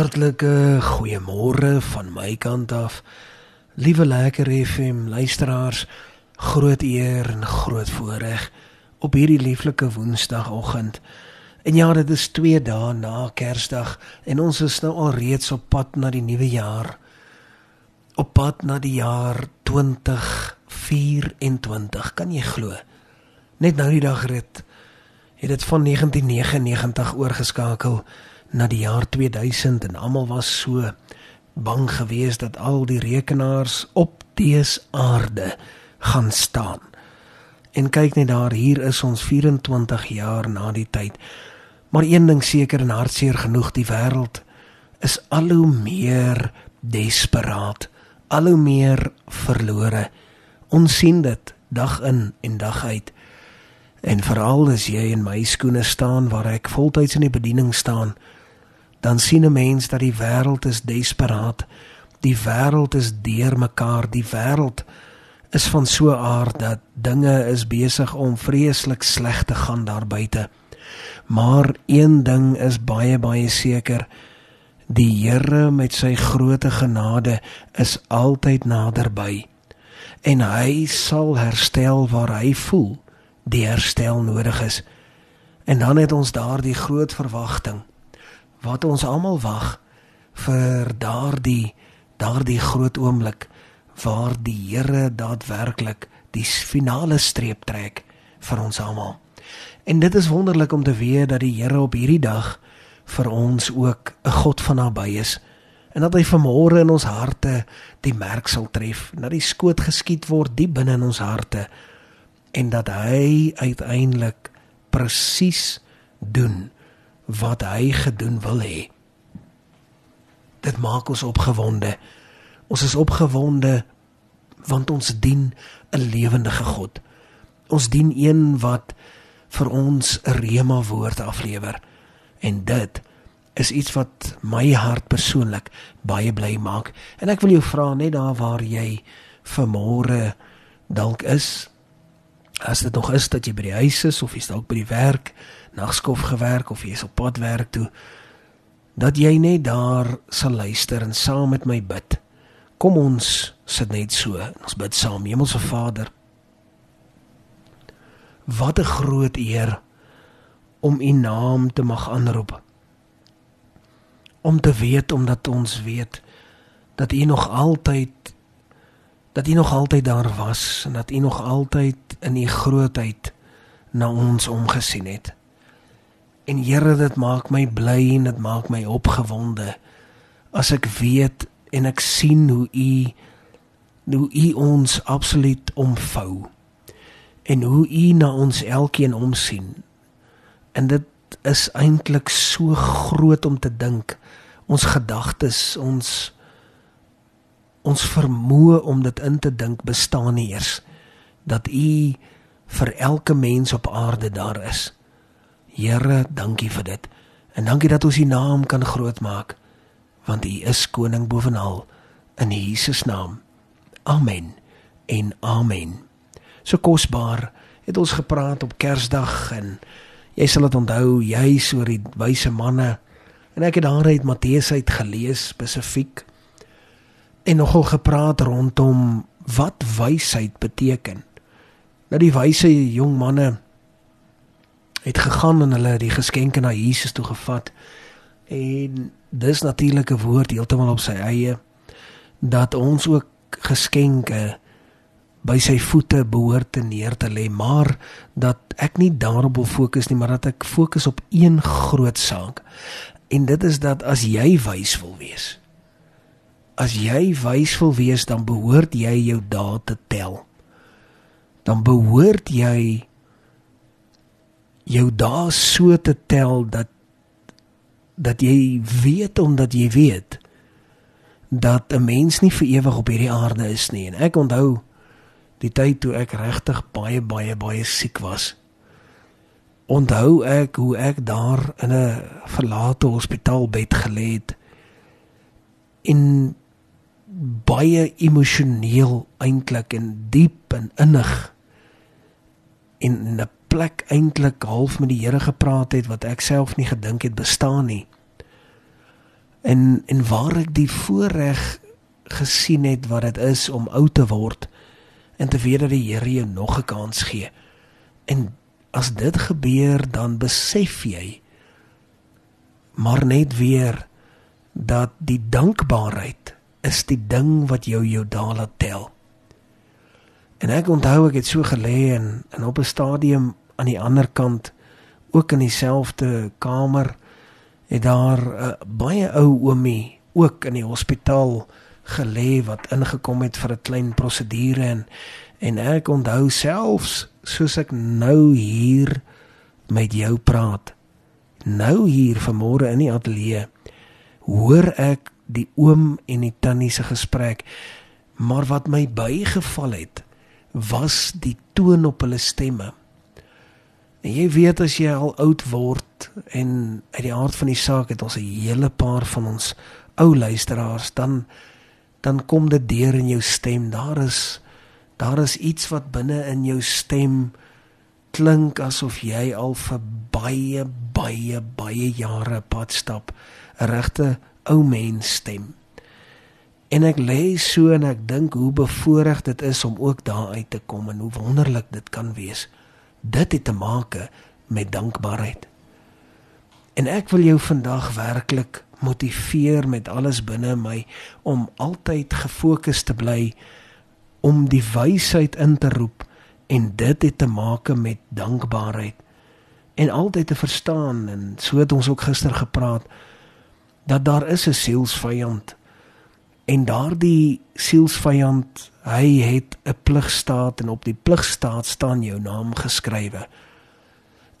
Hartlike goeiemôre van my kant af. Liewe lekker FM luisteraars, groot eer en groot voorreg op hierdie lieflike Woensdagoggend. En ja, dit is 2 dae na Kersdag en ons is nou al reeds op pad na die nuwe jaar. Op pad na die jaar 2024, kan jy glo? Net nou die dag rit het dit van 1999 oorgeskakel na die jaar 2000 en almal was so bang geweest dat al die rekenaars op dese aarde gaan staan. En kyk net daar, hier is ons 24 jaar na die tyd. Maar een ding seker en hartseer genoeg, die wêreld is al hoe meer desperaat, al hoe meer verlore. Ons sien dit dag in en dag uit. En veral as jy in my skoene staan waar ek voltyds in die bediening staan, dan sien 'n mens dat die wêreld is desperaat. Die wêreld is deurmekaar. Die wêreld is van so 'n aard dat dinge is besig om vreeslik sleg te gaan daar buite. Maar een ding is baie baie seker. Die Here met sy groote genade is altyd naderby. En hy sal herstel waar hy voel die herstel nodig is. En dan het ons daardie groot verwagting wat ons almal wag vir daardie daardie groot oomblik waar die Here daadwerklik die finale streep trek vir ons almal. En dit is wonderlik om te weet dat die Here op hierdie dag vir ons ook 'n God van naby is en dat hy vanmôre in ons harte die merk sal tref, dat die skoot geskiet word diep binne in ons harte en dat hy uiteindelik presies doen wat hy gedoen wil hê. Dit maak ons opgewonde. Ons is opgewonde want ons dien 'n lewendige God. Ons dien een wat vir ons 'n rema woord aflewer. En dit is iets wat my hart persoonlik baie bly maak. En ek wil jou vra net daar waar jy vanmôre dalk is, as dit nog is dat jy by die huis is of jy's dalk by die werk, nagskof gewerk of jy's op pad werk toe dat jy net daar sal luister en saam met my bid. Kom ons sit net so. Ons bid saam. Hemelse Vader. Wat 'n groot eer om U naam te mag aanroep. Om te weet omdat ons weet dat U nog altyd dat U nog altyd daar was en dat U nog altyd in U grootheid na ons omgesien het. En Here, dit maak my bly en dit maak my opgewonde as ek weet en ek sien hoe U hoe U ons absoluut omvou en hoe U na ons elkeen omsien. En dit is eintlik so groot om te dink. Ons gedagtes, ons ons vermoë om dit in te dink bestaan nie eers dat U vir elke mens op aarde daar is. Here, dankie vir dit. En dankie dat ons U naam kan grootmaak want U is koning bovenal in Jesus naam. Amen. En amen. So kosbaar het ons gepraat op Kersdag en jy sal dit onthou juis oor die wyse manne en ek het daaruit Matteus uit gelees spesifiek en nogal gepraat rondom wat wysheid beteken. Nou die wyse jong manne het gegaan en hulle die geskenke na Jesus toe gevat. En dis natuurlike woord heeltemal op sy eie dat ons ook geskenke by sy voete behoort te neer te lê, maar dat ek nie daarop wil fokus nie, maar dat ek fokus op een groot saak. En dit is dat as jy wys wil wees, as jy wys wil wees, dan behoort jy jou dae te tel. Dan behoort jy jou dae so te tel dat dat jy weet omdat jy weet dat 'n mens nie vir ewig op hierdie aarde is nie. En ek onthou die tyd toe ek regtig baie baie baie siek was. Onthou ek hoe ek daar in 'n verlate hospitaalbed gelê het in baie emosioneel eintlik en diep en innig in 'n plek eintlik half met die Here gepraat het wat ek self nie gedink het bestaan nie. En en waar ek die voorreg gesien het wat dit is om oud te word en te weet dat die Here jou nog 'n kans gee. En as dit gebeur, dan besef jy maar net weer dat die dankbaarheid is die ding wat jou jou dae laat tel. En ek onthou ek het so gelê en, en op 'n stadium aan die ander kant ook in dieselfde kamer het daar 'n uh, baie ou oomie ook in die hospitaal gelê wat ingekom het vir 'n klein prosedure en en ek onthou selfs soos ek nou hier met jou praat nou hier vanmôre in die ateljee hoor ek die oom en die tannie se gesprek. Maar wat my bygeval het was die toon op hulle stemme en jy weet as jy al oud word en uit die aard van die saak het ons 'n hele paar van ons ou luisteraars dan dan kom dit deur in jou stem. Daar is daar is iets wat binne in jou stem klink asof jy al vir baie baie baie jare pad stap. 'n Regte ou mens stem. En ek lê so en ek dink hoe bevoorreg dit is om ook daar uit te kom en hoe wonderlik dit kan wees. Dit het te maak met dankbaarheid. En ek wil jou vandag werklik motiveer met alles binne my om altyd gefokus te bly om die wysheid in te roep en dit het te maak met dankbaarheid en altyd te verstaan en so het ons ook gister gepraat dat daar is 'n sielsvyand en daardie sielsvyand hy het 'n pligstaat en op die pligstaat staan jou naam geskrywe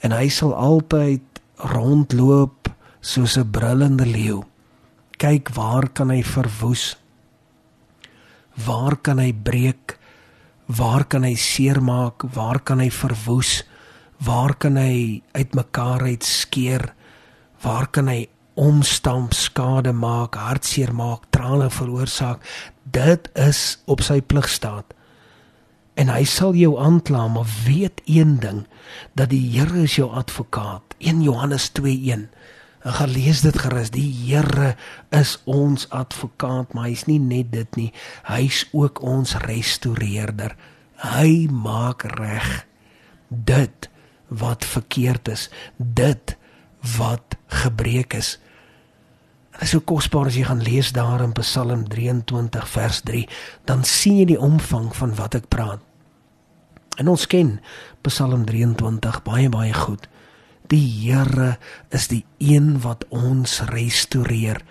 en hy sal altyd rondloop soos 'n brullende leeu. Kyk waar kan hy verwoes? Waar kan hy breek? Waar kan hy seermaak? Waar kan hy verwoes? Waar kan hy uitmekaar uit skeer? Waar kan hy omstamp, skade maak, hartseer maak, trane veroorsaak? Dit is op sy pligstaat. En hy sal jou aankla, maar weet een ding, dat die Here is jou advokaat. 1 Johannes 2:1 En gaan lees dit gerus. Die Here is ons advokaat, maar hy's nie net dit nie. Hy's ook ons restoreerder. Hy maak reg dit wat verkeerd is, dit wat gebreek is. Is so kosbaar as jy gaan lees daar in Psalm 23 vers 3, dan sien jy die omvang van wat ek praat. En ons ken Psalm 23 baie baie goed. Die Here is die een wat ons restoreer.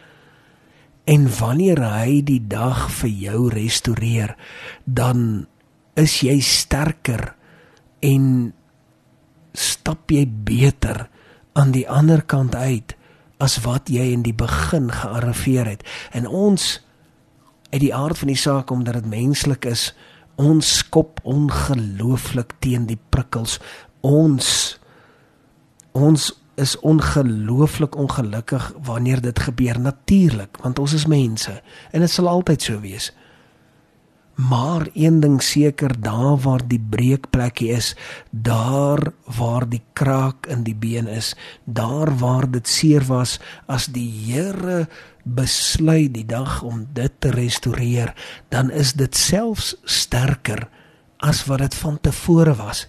En wanneer hy die dag vir jou restoreer, dan is jy sterker en stap jy beter aan die ander kant uit as wat jy in die begin gearriveer het. En ons uit die aard van die saak omdat dit menslik is, ons skop ongelooflik teen die prikkels. Ons ons is ongelooflik ongelukkig wanneer dit gebeur natuurlik want ons is mense en dit sal altyd so wees maar een ding seker daar waar die breekplekkie is daar waar die kraak in die been is daar waar dit seer was as die Here besluit die dag om dit te restoreer dan is dit selfs sterker as wat dit van tevore was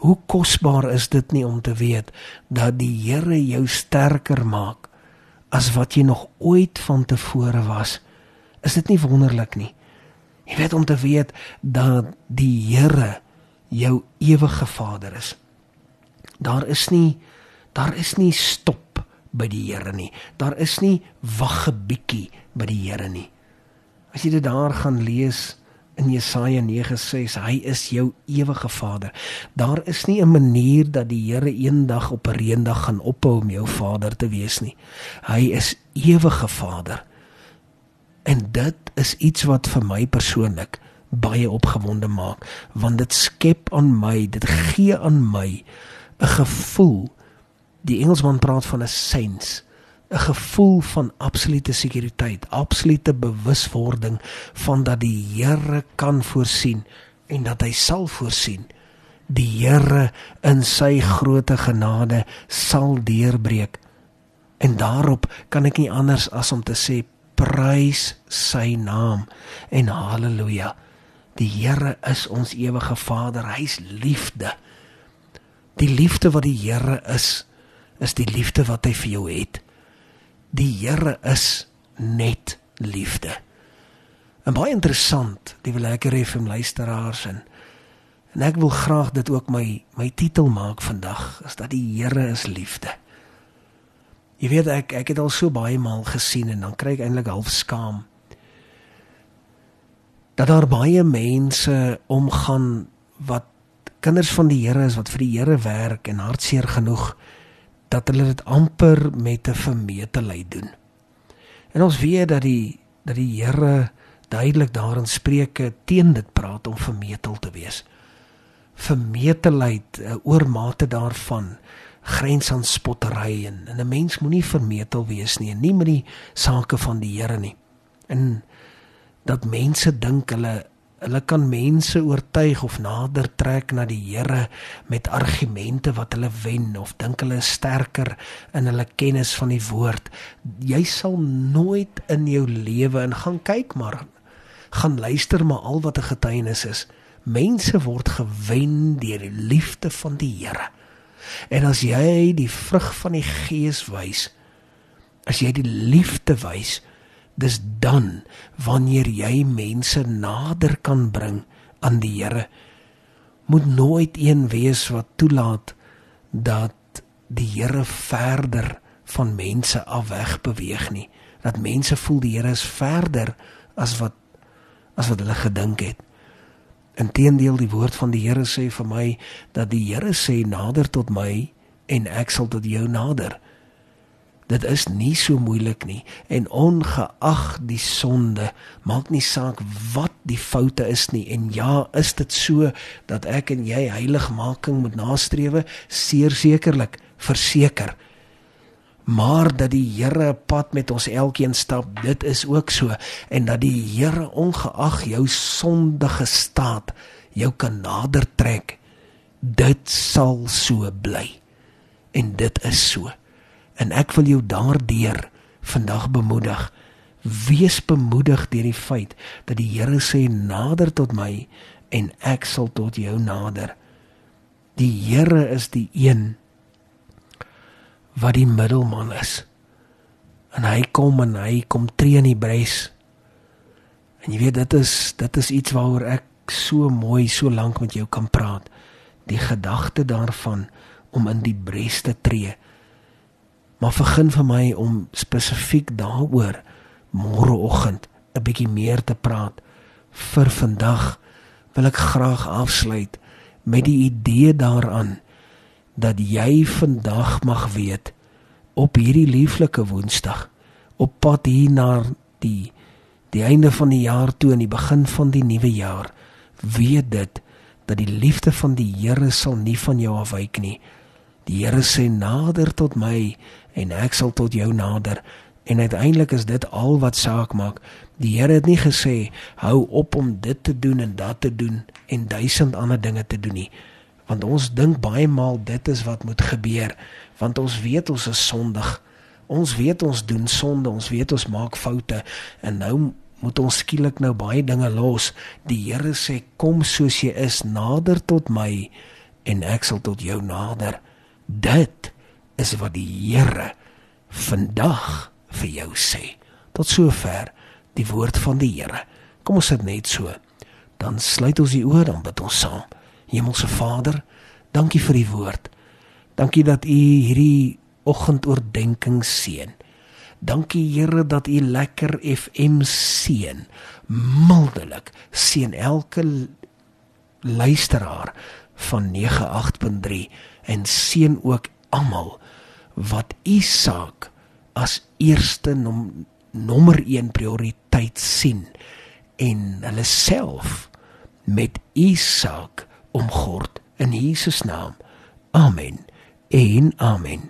Hoe kosbaar is dit nie om te weet dat die Here jou sterker maak as wat jy nog ooit van tevore was. Is dit nie wonderlik nie? Jy weet om te weet dat die Here jou ewige Vader is. Daar is nie daar is nie stop by die Here nie. Daar is nie wag 'n bietjie by die Here nie. As jy dit daar gaan lees in Jesaja 9:6 hy is jou ewige Vader. Daar is nie 'n manier dat die Here eendag op 'n reendag gaan ophou om jou Vader te wees nie. Hy is ewige Vader. En dit is iets wat vir my persoonlik baie opgewonde maak want dit skep aan my, dit gee aan my 'n gevoel. Die Engelsman praat van 'n sense 'n gevoel van absolute sekuriteit, absolute bewuswording van dat die Here kan voorsien en dat hy sal voorsien. Die Here in sy groote genade sal deurbreek. En daarop kan ek nie anders as om te sê prys sy naam en haleluja. Die Here is ons ewige Vader. Hy's liefde. Die liefde wat die Here is, is die liefde wat hy vir jou het. Die Here is net liefde. En baie interessant, die lekker FM luisteraars en en ek wil graag dit ook my my titel maak vandag, is dat die Here is liefde. Jy weet ek ek het al so baie maal gesien en dan kry ek eintlik half skaam. Dat daar baie mense omgaan wat kinders van die Here is wat vir die Here werk en hartseer genoeg dat hulle dit amper met 'n vermetelheid doen. En ons weet dat die dat die Here duidelik daarin Spreuke teen dit praat om vermetel te wees. Vermetelheid, 'n oormate daarvan grens aan spottery en, en 'n mens moenie vermetel wees nie, nie met die sake van die Here nie. En dat mense dink hulle hulle kan mense oortuig of nader trek na die Here met argumente wat hulle wen of dink hulle is sterker in hulle kennis van die woord. Jy sal nooit in jou lewe en gaan kyk maar gaan luister maar al wat 'n getuienis is. Mense word gewen deur die liefde van die Here. En as jy die vrug van die Gees wys, as jy die liefde wys, dis dan wanneer jy mense nader kan bring aan die Here. Moet nooit een wees wat toelaat dat die Here verder van mense af weg beweeg nie. Dat mense voel die Here is verder as wat as wat hulle gedink het. Inteendeel die woord van die Here sê vir my dat die Here sê nader tot my en ek sal tot jou nader. Dit is nie so moeilik nie. En ongeag die sonde maak nie saak wat die foute is nie. En ja is dit so dat ek en jy heiligmaking moet nastrewe? Seer sekerlik verseker maar dat die Here pad met ons elkeen stap, dit is ook so en dat die Here ongeag jou sondige staat jou kan nader trek. Dit sal so bly. En dit is so. En ek wil jou daardeur vandag bemoedig. Wees bemoedig deur die feit dat die Here sê nader tot my en ek sal tot jou nader. Die Here is die een wat die middelman is. En hy kom en hy kom tree in die bres. En jy weet dit is dit is iets waaroor ek so mooi so lank met jou kan praat. Die gedagte daarvan om in die bres te tree. Maar begin vir my om spesifiek daaroor môreoggend 'n bietjie meer te praat. Vir vandag wil ek graag afsluit met die idee daaraan dat jy vandag mag weet op hierdie lieflike woensdag op pad hier na die die einde van die jaar toe en die begin van die nuwe jaar weet dit dat die liefde van die Here sal nie van jou afwyk nie. Die Here sê nader tot my en ek sal tot jou nader. En uiteindelik is dit al wat saak maak. Die Here het nie gesê hou op om dit te doen en dat te doen en duisend ander dinge te doen nie want ons dink baie maal dit is wat moet gebeur want ons weet ons is sondig. Ons weet ons doen sonde ons weet ons maak foute. En nou moet ons skielik nou baie dinge los. Die Here sê kom soos jy is nader tot my en ek sal tot jou nader. Dit is wat die Here vandag vir jou sê. Tot sover die woord van die Here. Kom ons sit net so. Dan sluit ons die oor dan bid ons saam Hemelse Vader, dankie vir die woord. Dankie dat U hierdie oggendoordenkings seën. Dankie Here dat U lekker FM seën. Mildelik seën elke luisteraar van 98.3 en seën ook almal wat U saak as eerste nom, nommer 1 prioriteit sien en hulle self met U saak omgord in Jesus naam. Amen. En amen.